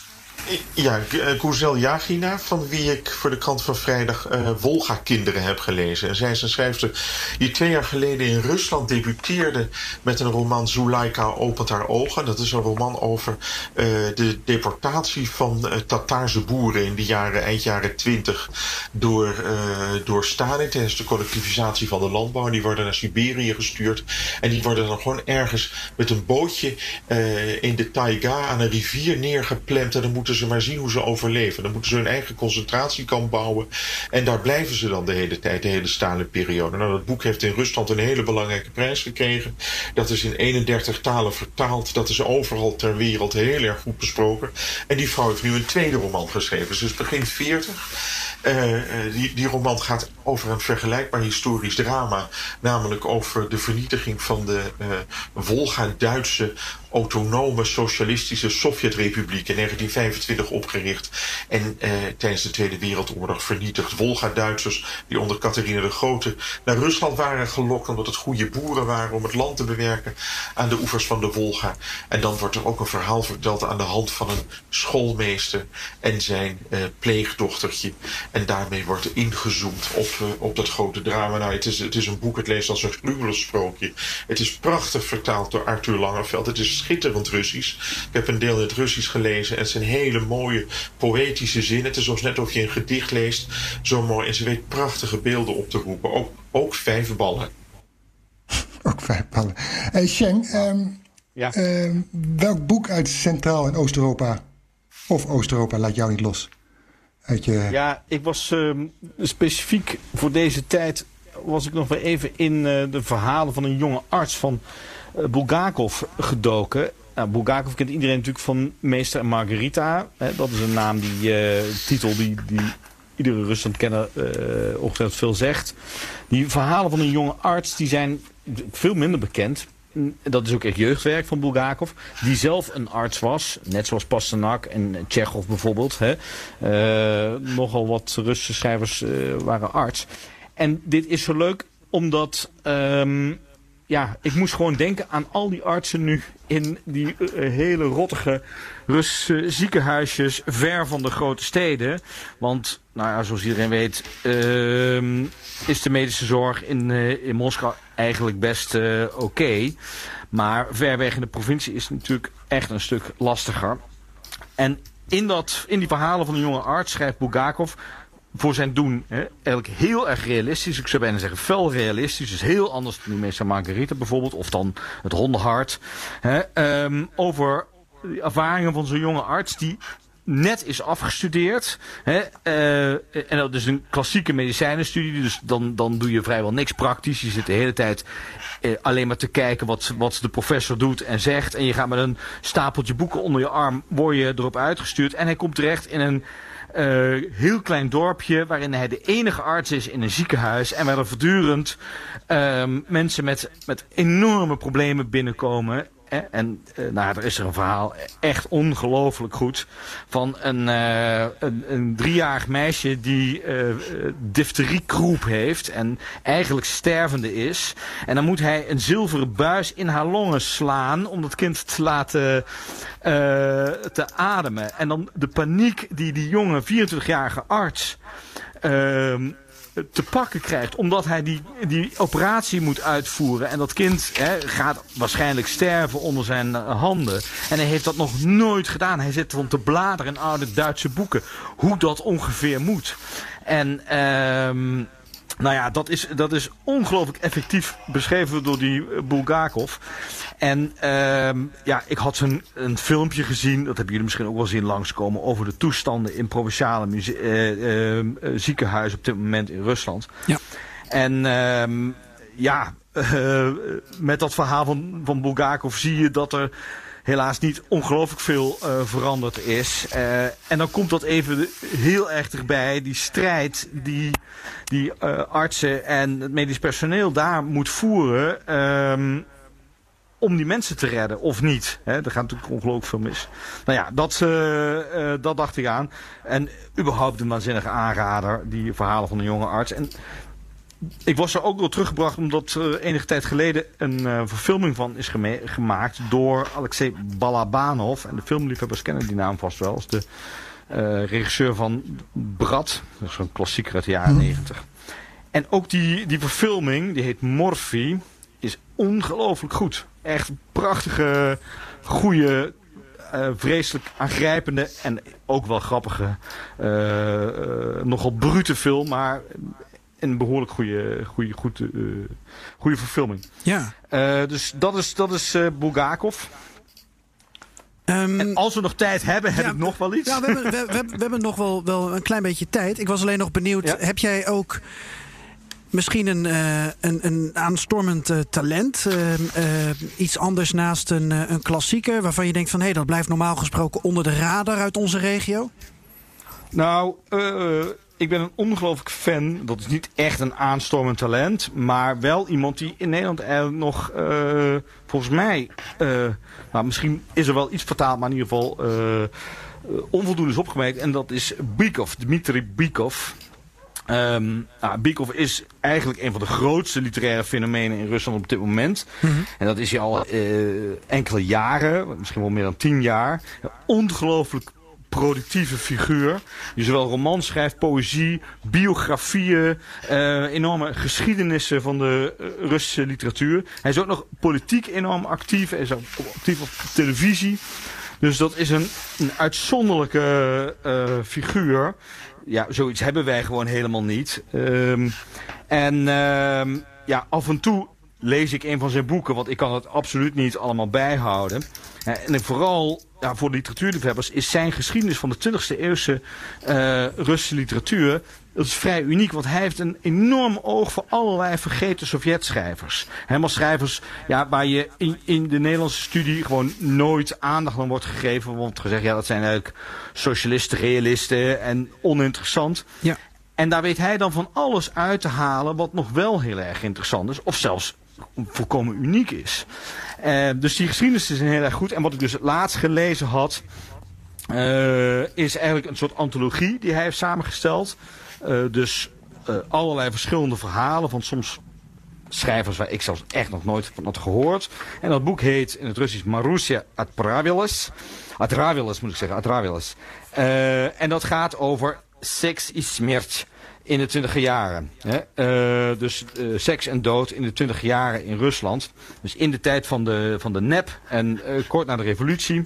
Ja, eh, Guzel Yagina, van wie ik voor de krant van vrijdag eh, Wolga-kinderen heb gelezen. En zij is een schrijfster die twee jaar geleden in Rusland debuteerde met een roman Zulaika opent haar ogen. Dat is een roman over eh, de deportatie van eh, Tataarse boeren in de jaren, eind jaren twintig door, door Stalin tijdens de collectivisatie van de landbouw. Die worden naar Siberië gestuurd. En die worden dan gewoon ergens met een bootje in de taiga aan een rivier neergeplemd. En dan moeten ze maar zien hoe ze overleven. Dan moeten ze hun eigen concentratiekamp bouwen. En daar blijven ze dan de hele tijd, de hele Stalin-periode. Nou, dat boek heeft in Rusland een hele belangrijke prijs gekregen. Dat is in 31 talen vertaald. Dat is overal ter wereld heel erg goed besproken. En die vrouw heeft nu een tweede roman geschreven. Ze is begin 40. Eh, eh, die, die roman gaat over een vergelijkbaar historisch drama. Namelijk over de vernietiging van de eh Volga-Duitse autonome socialistische Sovjetrepubliek in 1925 opgericht. En eh, tijdens de Tweede Wereldoorlog vernietigd. Volga-Duitsers die onder Catharina de Grote naar Rusland waren gelokt omdat het goede boeren waren om het land te bewerken aan de oevers van de Volga. En dan wordt er ook een verhaal verteld aan de hand van een schoolmeester en zijn eh, pleegdochtertje. En daarmee wordt ingezoomd op, eh, op dat grote drama. Nou, het is, het is een boek, het leest als een gruwelig sprookje. Het is prachtig vertaald door Arthur Langeveld. Het is schitterend Russisch. Ik heb een deel in het Russisch gelezen. En het zijn hele mooie poëtische zinnen. Het is alsof net of je een gedicht leest. Zo mooi. En ze weet prachtige beelden op te roepen. Ook, ook vijf ballen. Ook vijf ballen. Hey Sheng, ehm, Ja. ehm, welk boek uit Centraal- en Oost-Europa, of Oost-Europa, laat jou niet los? Uit je... Ja, ik was ehm, specifiek voor deze tijd was ik nog weer even in eh, de verhalen van een jonge arts van eh, Bulgakov gedoken. nou, Bulgakov kent iedereen natuurlijk van Meester en Margarita. Hè, dat is een naam die, uh, titel die, die iedere Rusland kenner uh, ongetwijfeld veel zegt. Die verhalen van een jonge arts die zijn veel minder bekend. Dat is ook echt jeugdwerk van Bulgakov. Die zelf een arts was. Net zoals Pasternak en Tsjechov bijvoorbeeld. Hè. Nogal wat Russische schrijvers waren arts. En dit is zo leuk omdat... Um, ja, ik moest gewoon denken aan al die artsen nu in die uh, hele rottige Russische ziekenhuisjes ver van de grote steden. Want, nou ja, zoals iedereen weet, uh, is de medische zorg in, uh, in Moskou eigenlijk best oké. Maar ver weg in de provincie is het natuurlijk echt een stuk lastiger. En in, dat, in die verhalen van de jonge arts schrijft Bulgakov voor zijn doen hè, eigenlijk heel erg realistisch. Ik zou bijna zeggen fel realistisch. Dus heel anders dan die meester Margarita bijvoorbeeld. Of dan het hondenhart. Hè, um, over de ervaringen van zo'n jonge arts die net is afgestudeerd. Hè, uh, en dat is een klassieke medicijnenstudie. Dus dan, dan doe je vrijwel niks praktisch. Je zit de hele tijd uh, alleen maar te kijken wat, wat de professor doet en zegt. En je gaat met een stapeltje boeken onder je arm. Word je erop uitgestuurd. En hij komt terecht in een uh, heel klein dorpje waarin hij de enige arts is in een ziekenhuis en waar er voortdurend uh, mensen met, met enorme problemen binnenkomen. En uh, nou, er is er een verhaal, echt ongelooflijk goed, van een, uh, een, een driejarig meisje die uh, difteriekroep heeft en eigenlijk stervende is. En dan moet hij een zilveren buis in haar longen slaan om dat kind te laten te ademen. En dan de paniek die die jonge 24-jarige arts te pakken krijgt. Omdat hij die, die operatie moet uitvoeren. En dat kind hè, gaat waarschijnlijk sterven onder zijn handen. En hij heeft dat nog nooit gedaan. Hij zit van te bladeren in oude Duitse boeken. Hoe dat ongeveer moet. En... Um, nou ja, dat is, dat is ongelooflijk effectief beschreven door die Bulgakov. En uh, ja, ik had een, een filmpje gezien, dat hebben jullie misschien ook wel zien langskomen, over de toestanden in provinciale uh, uh, ziekenhuizen op dit moment in Rusland. Ja. En uh, ja, met dat verhaal van, van Bulgakov zie je dat er helaas niet ongelooflijk veel uh, veranderd is. En dan komt dat even heel erg erbij. Die strijd die, die artsen en het medisch personeel daar moet voeren... Um, om die mensen te redden, of niet. Hè, er gaat natuurlijk ongelooflijk veel mis. Nou ja, dat, dat dacht ik aan. En überhaupt een waanzinnige aanrader, die verhalen van een jonge arts. En ik was er ook wel teruggebracht omdat er enige tijd geleden een uh, verfilming van is gemaakt door Alexei Balabanov. En de filmliefhebbers kennen die naam vast wel. als de uh, regisseur van Brad. Dat is zo'n klassieker uit de jaren negentig. Mm. En ook die, die verfilming, die heet Morphy, is ongelooflijk goed. Echt prachtige, goede, uh, vreselijk aangrijpende en ook wel grappige, nogal brute film, maar een behoorlijk goede, goede, goed, uh, goede verfilming. Ja. Uh, dus dat is, dat is uh, Bulgakov. Um, en als we nog tijd hebben, heb ja, ik nog wel iets. Ja, we hebben, we, we, we hebben nog wel, wel een klein beetje tijd. Ik was alleen nog benieuwd, ja. heb jij ook misschien een, uh, een, een aanstormend uh, talent. Uh, iets anders naast een, een klassieker waarvan je denkt van hé, hey, dat blijft normaal gesproken onder de radar uit onze regio? Nou, ik ben een ongelooflijk fan. Dat is niet echt een aanstormend talent. Maar wel iemand die in Nederland eigenlijk nog, volgens mij, nou, misschien is er wel iets vertaald, maar in ieder geval onvoldoende is opgemerkt. En dat is Bikov, Dmitri Bikov. Um, nou, Bikov is eigenlijk een van de grootste literaire fenomenen in Rusland op dit moment. Mm -hmm. En dat is hij al uh, enkele jaren, misschien wel meer dan tien jaar. Ongelooflijk productieve figuur. Die zowel romans schrijft, poëzie, biografieën, uh, enorme geschiedenissen van de uh, Russische literatuur. Hij is ook nog politiek enorm actief. Hij is actief op televisie. Dus dat is een, een uitzonderlijke uh, figuur ja, zoiets hebben wij gewoon helemaal niet. Um, en um, ja, af en toe lees ik een van zijn boeken, want ik kan het absoluut niet allemaal bijhouden. En vooral ja, voor literatuurliefhebbers is zijn geschiedenis van de 20e eeuwse uh, Russische literatuur. Dat is vrij uniek, want hij heeft een enorm oog voor allerlei vergeten Sovjetschrijvers. Helemaal schrijvers ja, waar je in, in de Nederlandse studie gewoon nooit aandacht aan wordt gegeven. Want gezegd, ja, dat zijn eigenlijk socialisten, realisten en oninteressant. Ja. En daar weet hij dan van alles uit te halen wat nog wel heel erg interessant is. Of zelfs volkomen uniek is. Uh, dus die geschiedenis is heel erg goed. En wat ik dus het laatst gelezen had... Uh, is eigenlijk een soort antologie die hij heeft samengesteld. Uh, dus allerlei verschillende verhalen van soms schrijvers waar ik zelfs echt nog nooit van had gehoord. En dat boek heet in het Russisch Marussia Atravilas. Atravilas moet ik zeggen, Atravilas. en dat gaat over seks is smert in de twintige jaren. Hè? Uh, dus uh, seks en dood in de twintig jaren in Rusland. Dus in de tijd van de, van de NEP en uh, kort na de revolutie.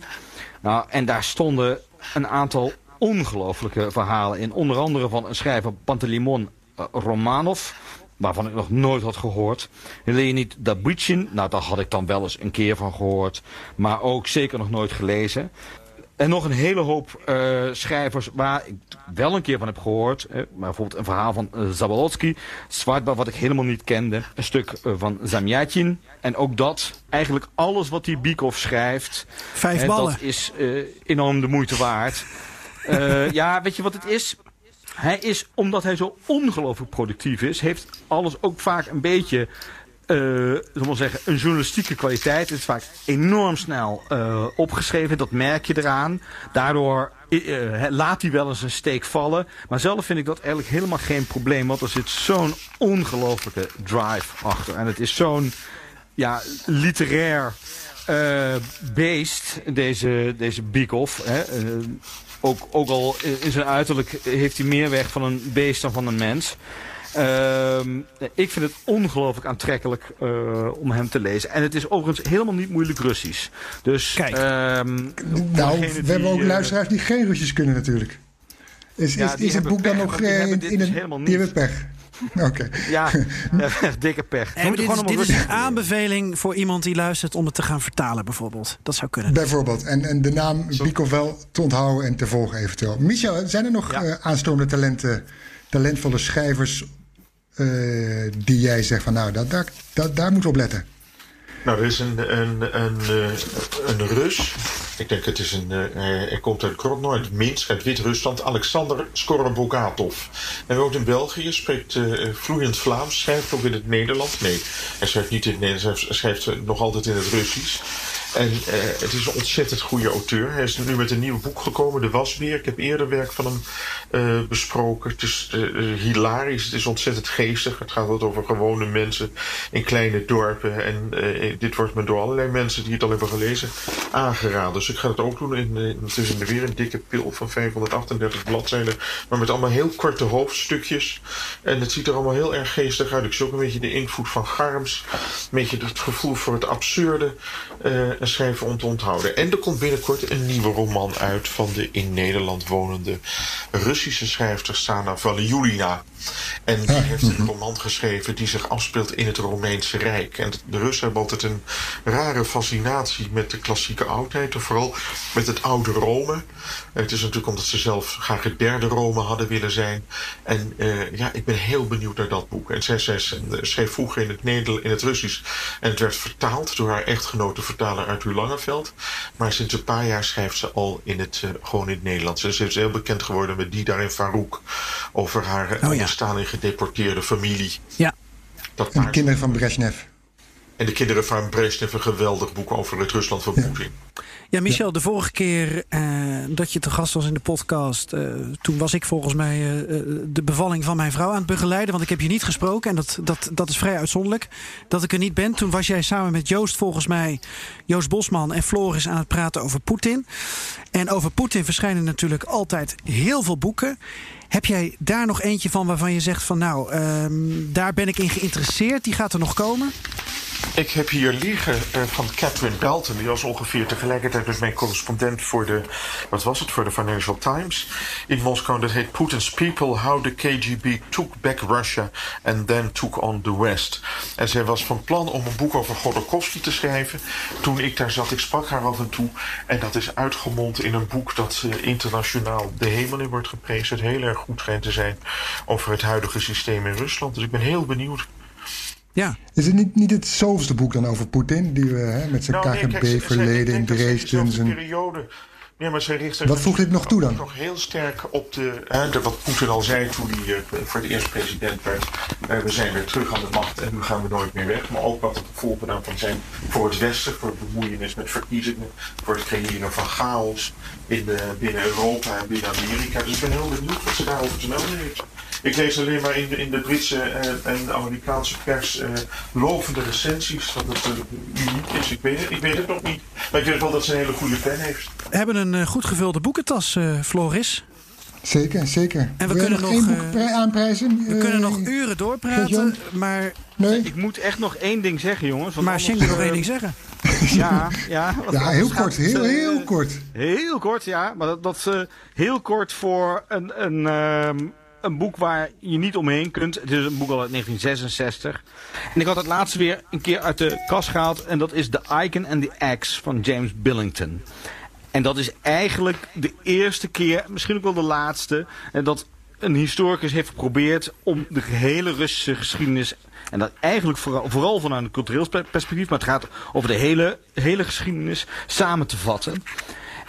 Nou, en daar stonden een aantal ongelooflijke verhalen in. Onder andere van een schrijver Pantelimon Romanov. Waarvan ik nog nooit had gehoord. Leonid Dabuchin. Nou, daar had ik dan wel eens een keer van gehoord. Maar ook zeker nog nooit gelezen. En nog een hele hoop uh, schrijvers waar ik wel een keer van heb gehoord. maar bijvoorbeeld een verhaal van uh, Zabolotsky. Zwartbaar wat ik helemaal niet kende. Een stuk uh, van Zamyatin. En ook dat, eigenlijk alles wat die Bikov schrijft. Vijf ballen. Dat is enorm de moeite waard. ja, weet je wat het is? Hij is, omdat hij zo ongelooflijk productief is, heeft alles ook vaak een beetje uh, zeggen, een journalistieke kwaliteit. Het is vaak enorm snel uh, opgeschreven, dat merk je eraan. Daardoor uh, laat hij wel eens een steek vallen. Maar zelf vind ik dat eigenlijk helemaal geen probleem. Want er zit zo'n ongelofelijke drive achter. En het is zo'n ja, literair beest, deze, deze ook, ook al in zijn uiterlijk heeft hij meer weg van een beest dan van een mens. Ehm, ik vind het ongelooflijk aantrekkelijk uh, om hem te lezen. En het is overigens helemaal niet moeilijk Russisch. Dus, Kijk. Um, nou, we hebben ook uh, luisteraars die geen Russisch kunnen natuurlijk. Is, ja, is, is het boek dan nog uh, in, in een... Die hebben pech. Oké. Okay. Ja, dikke pech. Hey, dit, is, dit is een aanbeveling voor iemand die luistert om het te gaan vertalen bijvoorbeeld. Dat zou kunnen. Bijvoorbeeld. En, en de naam Bikov wel te onthouden en te volgen eventueel. Michel, zijn er nog ja. uh, aanstormende talenten, talentvolle schrijvers uh, die jij zegt van nou, dat, daar moeten we op letten? Nou, er is een, een, een, uh, een Rus. Ik denk het is een. Hij komt uit Grodno, uit Minsk, uit Wit-Rusland. Alexander Skorobogatov. Hij woont in België, spreekt vloeiend Vlaams, schrijft ook in het Nederlands. Nee, hij schrijft niet in het Nederlands, hij schrijft nog altijd in het Russisch. En uh, het is een ontzettend goede auteur. Hij is nu met een nieuw boek gekomen, De Wasbeer. Ik heb eerder werk van hem uh, besproken. Het is uh, hilarisch, het is ontzettend geestig. Het gaat over gewone mensen in kleine dorpen. En dit wordt me door allerlei mensen die het al hebben gelezen aangeraden. Dus ik ga het ook doen. In, het is weer een dikke pil van 538 bladzijden. Maar met allemaal heel korte hoofdstukjes. En het ziet er allemaal heel erg geestig uit. Ik zie ook een beetje de invloed van Garms. Een beetje het gevoel voor het absurde schrijver om te onthouden. En er komt binnenkort een nieuwe roman uit van de in Nederland wonende Russische schrijfster Sana Valiulina. En die heeft een roman geschreven die zich afspeelt in het Romeinse Rijk. En de Russen hebben altijd een rare fascinatie met de klassieke oudheid. Of vooral met het oude Rome. Het is natuurlijk omdat ze zelf graag het derde Rome hadden willen zijn. En uh, ja, ik ben heel benieuwd naar dat boek. En zij, zij schreef vroeger in het, Nederlands, in het Russisch. En het werd vertaald door haar echtgenote vertaler Arthur Langeveld. Maar sinds een paar jaar schrijft ze al in het, uh, gewoon in het Nederlands. En ze is heel bekend geworden met Didar en Farouk. Over haar oh, ja. Stalin gedeporteerde familie. Ja. Dat en de kinderen van Brezhnev. En de kinderen van Brezhnev, een geweldig boek over het Rusland van Poetin. Ja, Michel, de vorige keer uh, dat je te gast was in de podcast... Uh, toen was ik volgens mij uh, de bevalling van mijn vrouw aan het begeleiden. Want ik heb je niet gesproken en dat, dat, dat is vrij uitzonderlijk. Dat ik er niet ben. Toen was jij samen met Joost volgens mij... Joost Bosman en Floris aan het praten over Poetin. En over Poetin verschijnen natuurlijk altijd heel veel boeken. Heb jij daar nog eentje van waarvan je zegt van nou, um, daar ben ik in geïnteresseerd, die gaat er nog komen? Ik heb hier liggen uh, van Catherine Belton. Die was ongeveer tegelijkertijd met mijn correspondent voor de... Wat was het? Voor de Financial Times in Moskou. Dat heet Putin's People. How the KGB took back Russia and then took on the West. En zij was van plan om een boek over Godorkovsky te schrijven. Toen ik daar zat, ik sprak haar af en toe. En dat is uitgemond in een boek dat uh, internationaal de hemel in wordt geprezen. Het heel erg goed schijnt te zijn over het huidige systeem in Rusland. Dus ik ben heel benieuwd ja. Is het niet, niet het zoveelste boek dan over Poetin? Die we hè, met zijn nou, KGB-verleden in Dresden. Zijn... periode. Nee, maar zij richt Wat voegt dit nog toe dan? Nog heel sterk op de, hè, de wat Poetin al zei toen hij uh, voor de eerste president werd. Uh, we zijn weer terug aan de macht en nu gaan we nooit meer weg. Maar ook wat de gevolgen daarvan zijn voor het Westen, voor de bemoeienis met verkiezingen, voor het creëren van chaos in de, binnen Europa en binnen Amerika. Dus ik ben heel benieuwd wat ze daarover te melden heeft. Ik lees alleen maar in de, in de Britse en de Amerikaanse pers uh, lovende recensies dat het uh, uniek is. Ik weet, het, ik weet het nog niet. Maar ik weet wel dat ze een hele goede pen heeft. We hebben een goed gevulde boekentas, Floris. Zeker, zeker. En we Wil kunnen nog, één boek aanprijzen? We kunnen nog uren doorpraten, maar... Nee? Ik moet echt nog één ding zeggen, jongens. Maar anders, Schenk nog één ding zeggen. Ja, ja, ja heel kort, heel, heel kort. Heel kort, ja. Maar dat, dat heel kort voor een... een ehm, een boek waar je niet omheen kunt. Het is een boek al uit 1966. En ik had het laatst weer een keer uit de kast gehaald. En dat is The Icon and the Axe van James Billington. En dat is eigenlijk de eerste keer, misschien ook wel de laatste... dat een historicus heeft geprobeerd om de gehele Russische geschiedenis... en dat eigenlijk vooral, vanuit een cultureel perspectief... maar het gaat over de hele, hele geschiedenis samen te vatten.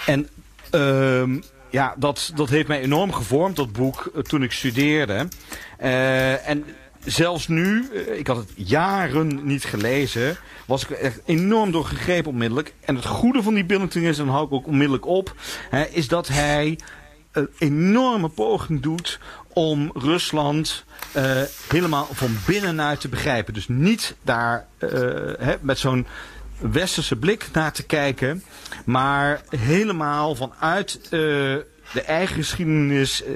En... Uh, ja, dat, dat heeft mij enorm gevormd, dat boek, eh, toen ik studeerde. Uh, en zelfs nu, uh, ik had het jaren niet gelezen, was ik echt enorm door gegrepen onmiddellijk. En het goede van die Billington is, en dan hou ik ook onmiddellijk op, hè, is dat hij een enorme poging doet om Rusland helemaal van binnenuit te begrijpen. Dus niet daar uh, met zo'n westerse blik naar te kijken. Maar helemaal vanuit uh, de eigen geschiedenis, uh,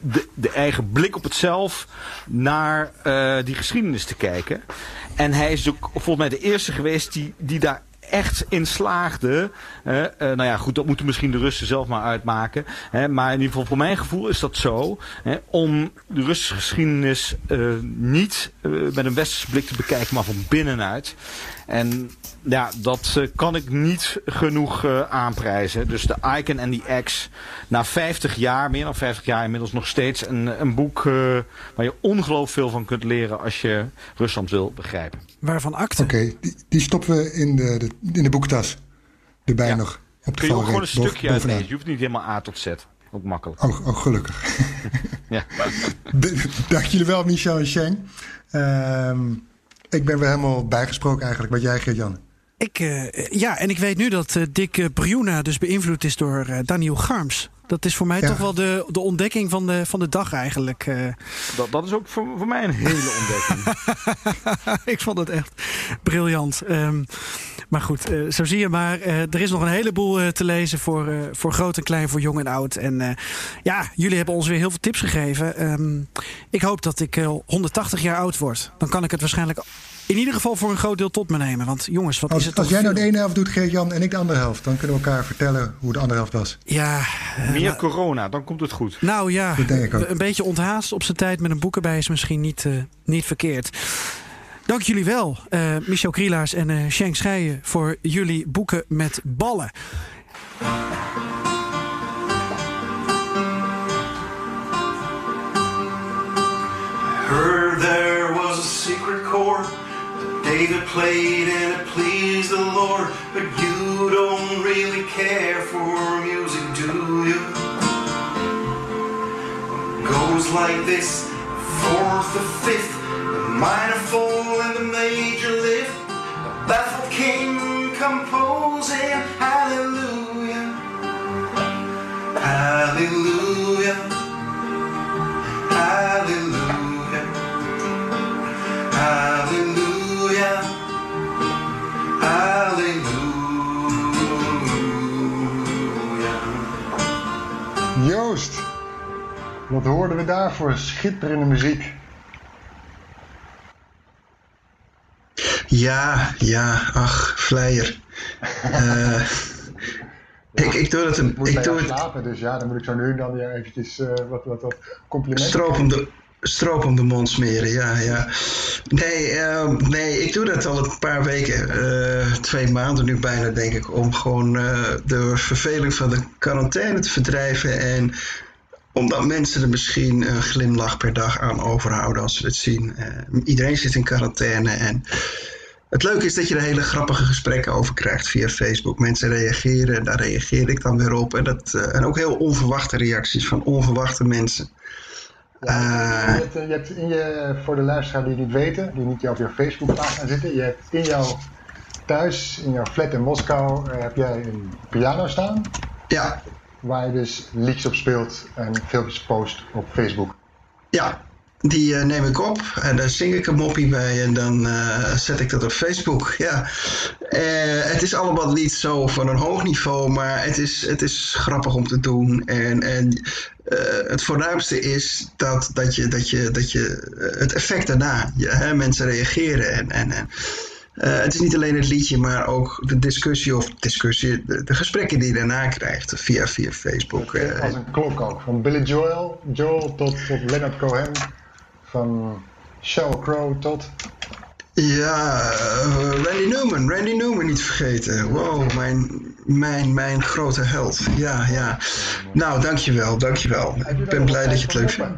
de, de, eigen blik op het zelf, naar uh, die geschiedenis te kijken. En hij is ook volgens mij de eerste geweest die, die daar echt in slaagde. Nou ja, goed, dat moeten misschien de Russen zelf maar uitmaken. Maar in ieder geval voor mijn gevoel is dat zo. Om de Russische geschiedenis niet met een westerse blik te bekijken, maar van binnenuit. En ja, dat uh, kan ik niet genoeg uh, aanprijzen. Dus de Icon en die X. Na 50 jaar, meer dan 50 jaar inmiddels nog steeds een, een boek uh, waar je ongelooflijk veel van kunt leren als je Rusland wil begrijpen. Waarvan akte? Oké, die, die, stoppen we in de, de, in de boektas. Erbij ja. nog. Op de Kun je ook gewoon een stukje uitlezen. Je hoeft niet helemaal A tot Z. Ook makkelijk. Oh, oh gelukkig. ja. Dank jullie wel, Michel en Sheng. Uh, ik ben weer helemaal bijgesproken eigenlijk. Wat jij, Geert-Jan? Ik, uh, ja, en ik weet nu dat uh, Dick Bruna dus beïnvloed is door uh, Daniel Garms. Dat is voor mij ja. toch wel de, de ontdekking van de, van de dag eigenlijk. Dat, dat is ook voor, voor mij een hele ontdekking. ik vond het echt briljant. Um, maar goed, uh, zo zie je maar. Uh, er is nog een heleboel uh, te lezen voor, voor groot en klein, voor jong en oud. En ja, jullie hebben ons weer heel veel tips gegeven. Um, ik hoop dat ik 180 jaar oud word. Dan kan ik het waarschijnlijk in ieder geval voor een groot deel tot me nemen. Want jongens, wat als, is het Als jij nou de ene helft doet, Geert-Jan, en ik de andere helft... dan kunnen we elkaar vertellen hoe de andere helft was. Ja. Meer nou, corona, dan komt het goed. Nou ja, een beetje onthaast op zijn tijd met een boek erbij... is misschien niet, uh, niet verkeerd. Dank jullie wel, uh, Michel Krielaars en uh, Shank Scheijen... voor jullie boeken met ballen. heard there was a secret chord David played and it pleased the Lord. But you don't really care for music, do you? Goes like this fourth, the fifth, minor fall, and the major lift. The baffled king composing hallelujah, hallelujah, hallelujah. Halleluja, halleluja. Joost, wat hoorden we daar voor schitterende muziek? Ja, ja, ach, flyer. Eh, ik, ik doe het een. Ik doe het. slapen, dus ja, dan moet ik zo nu en dan weer eventjes eh, wat, wat, wat complimenten Stroop om, de, stroop om de mond smeren, ja, ja. Nee, ehm, nee, ik doe dat al een paar weken, eh, twee maanden nu bijna, denk ik, om gewoon de verveling van de quarantaine te verdrijven. En omdat mensen er misschien een glimlach per dag aan overhouden als ze het zien. Iedereen zit in quarantaine en het leuke is dat je er hele grappige gesprekken over krijgt via Facebook. Mensen reageren, daar reageer ik dan weer op. En, dat, eh, en ook heel onverwachte reacties van onverwachte mensen. Ja, Eh, je, hebt, eh, je hebt in je, voor de luisteraar die niet weten, die niet op je Facebookpagina zitten, je hebt in jouw thuis, in jouw flat in Moskou, heb jij een piano staan, ja, waar je dus liedjes op speelt en filmpjes post op Facebook. ja, die eh, neem ik op en daar zing ik een moppie bij en dan eh, zet ik dat op Facebook. Ja. Eh, het is allemaal niet zo van een hoog niveau, maar het is, het is grappig om te doen. En, en het voornaamste is dat, dat je, dat je, dat je het effect daarna, je, hè, mensen reageren en. en, en het is niet alleen het liedje, maar ook de discussie of discussie, de, de gesprekken die je daarna krijgt via, via Facebook. Als een klok ook, van Billy Joel, Joel tot, tot Leonard Cohen, van Sheryl Crow tot... Ja, eh, Randy Newman, Randy Newman niet vergeten. Wow, mijn, mijn, mijn grote held. Ja, ja. Nou, dankjewel, dankjewel. Ik ben blij dat je het leuk vindt.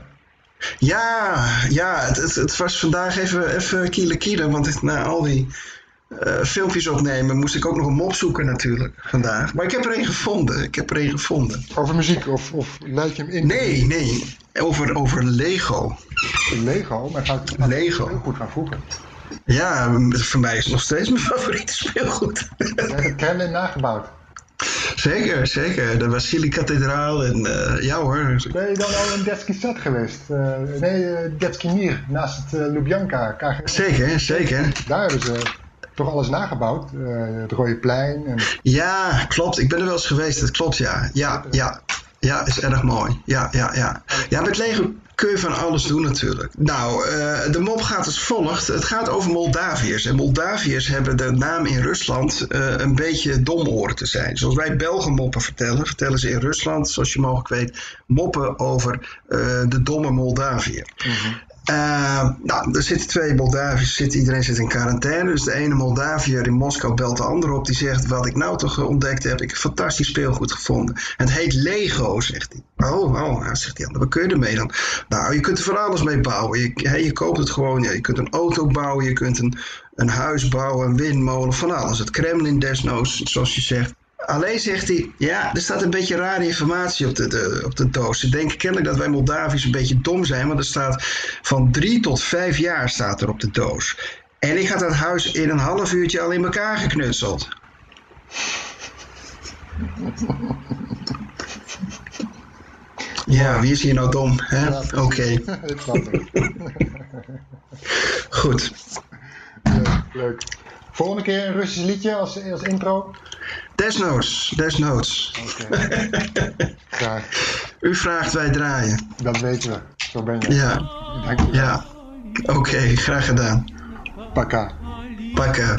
Ja, ja het, het, het was vandaag even, even kiele kiele, want het- na al die eh, filmpjes opnemen moest ik ook nog een mop zoeken natuurlijk vandaag. Maar ik heb er een gevonden, ik heb er een gevonden. Over muziek, of, of leid je hem in? Nee, nee, over, over Lego. Lego, maar gaat het Lego. heel goed van vroeger. Ja, voor mij is het nog steeds mijn favoriete speelgoed. Je hebt nagebouwd. Zeker, zeker. De Vasili-kathedraal en eh, ja hoor. Ben je dan al in Detski Sad geweest? Eh, nee, uh, Detski Mir, naast het uh, Lubjanka. Zeker, zeker. Daar hebben ze toch alles nagebouwd. Uh, het Rode Plein. En... Ja, klopt. Ik ben er wel eens geweest. Dat klopt, ja. Ja, ja. Ja, is erg mooi. Ja, ja, ja. Ja, met Lego kun je van alles doen natuurlijk. Nou, uh, de mop gaat als volgt. Het gaat over Moldaviërs. En Moldaviërs hebben de naam in Rusland uh, een beetje dom horen te zijn. Zoals wij Belgen moppen vertellen, vertellen ze in Rusland, zoals je mogelijk weet, moppen over uh, de domme Moldaviër. Mm -hmm. Uh, nou, er zitten twee Moldaviërs, zit, iedereen zit in quarantaine. Dus de ene Moldaviër in Moskou belt de andere op. Die zegt, wat ik nou toch ontdekt heb, ik heb fantastisch speelgoed gevonden. Het heet Lego, zegt hij. Oh, oh, nou, zegt die andere, wat kun je ermee dan? Nou, je kunt er van alles mee bouwen. Je, koopt het gewoon, je kunt een auto bouwen, je kunt een, een huis bouwen, een windmolen, van alles. Het Kremlin desnoods, zoals je zegt. Alleen zegt hij, ja, er staat een beetje rare informatie op de, de, op de doos. Ze denken kennelijk dat wij Moldaviërs een beetje dom zijn, want er staat van drie tot vijf jaar staat er op de doos. En ik had dat huis in een half uurtje al in elkaar geknutseld. Ja, wie is hier nou dom? Ja, Oké. Okay. Goed. Leuk, leuk. Volgende keer een Russisch liedje als, als intro. Desnoods, desnoods. Oké. Okay. U vraagt, wij draaien. Dat weten we. Zo ben je. Ja. Ja. Oké, okay, graag gedaan. Paka. Paka.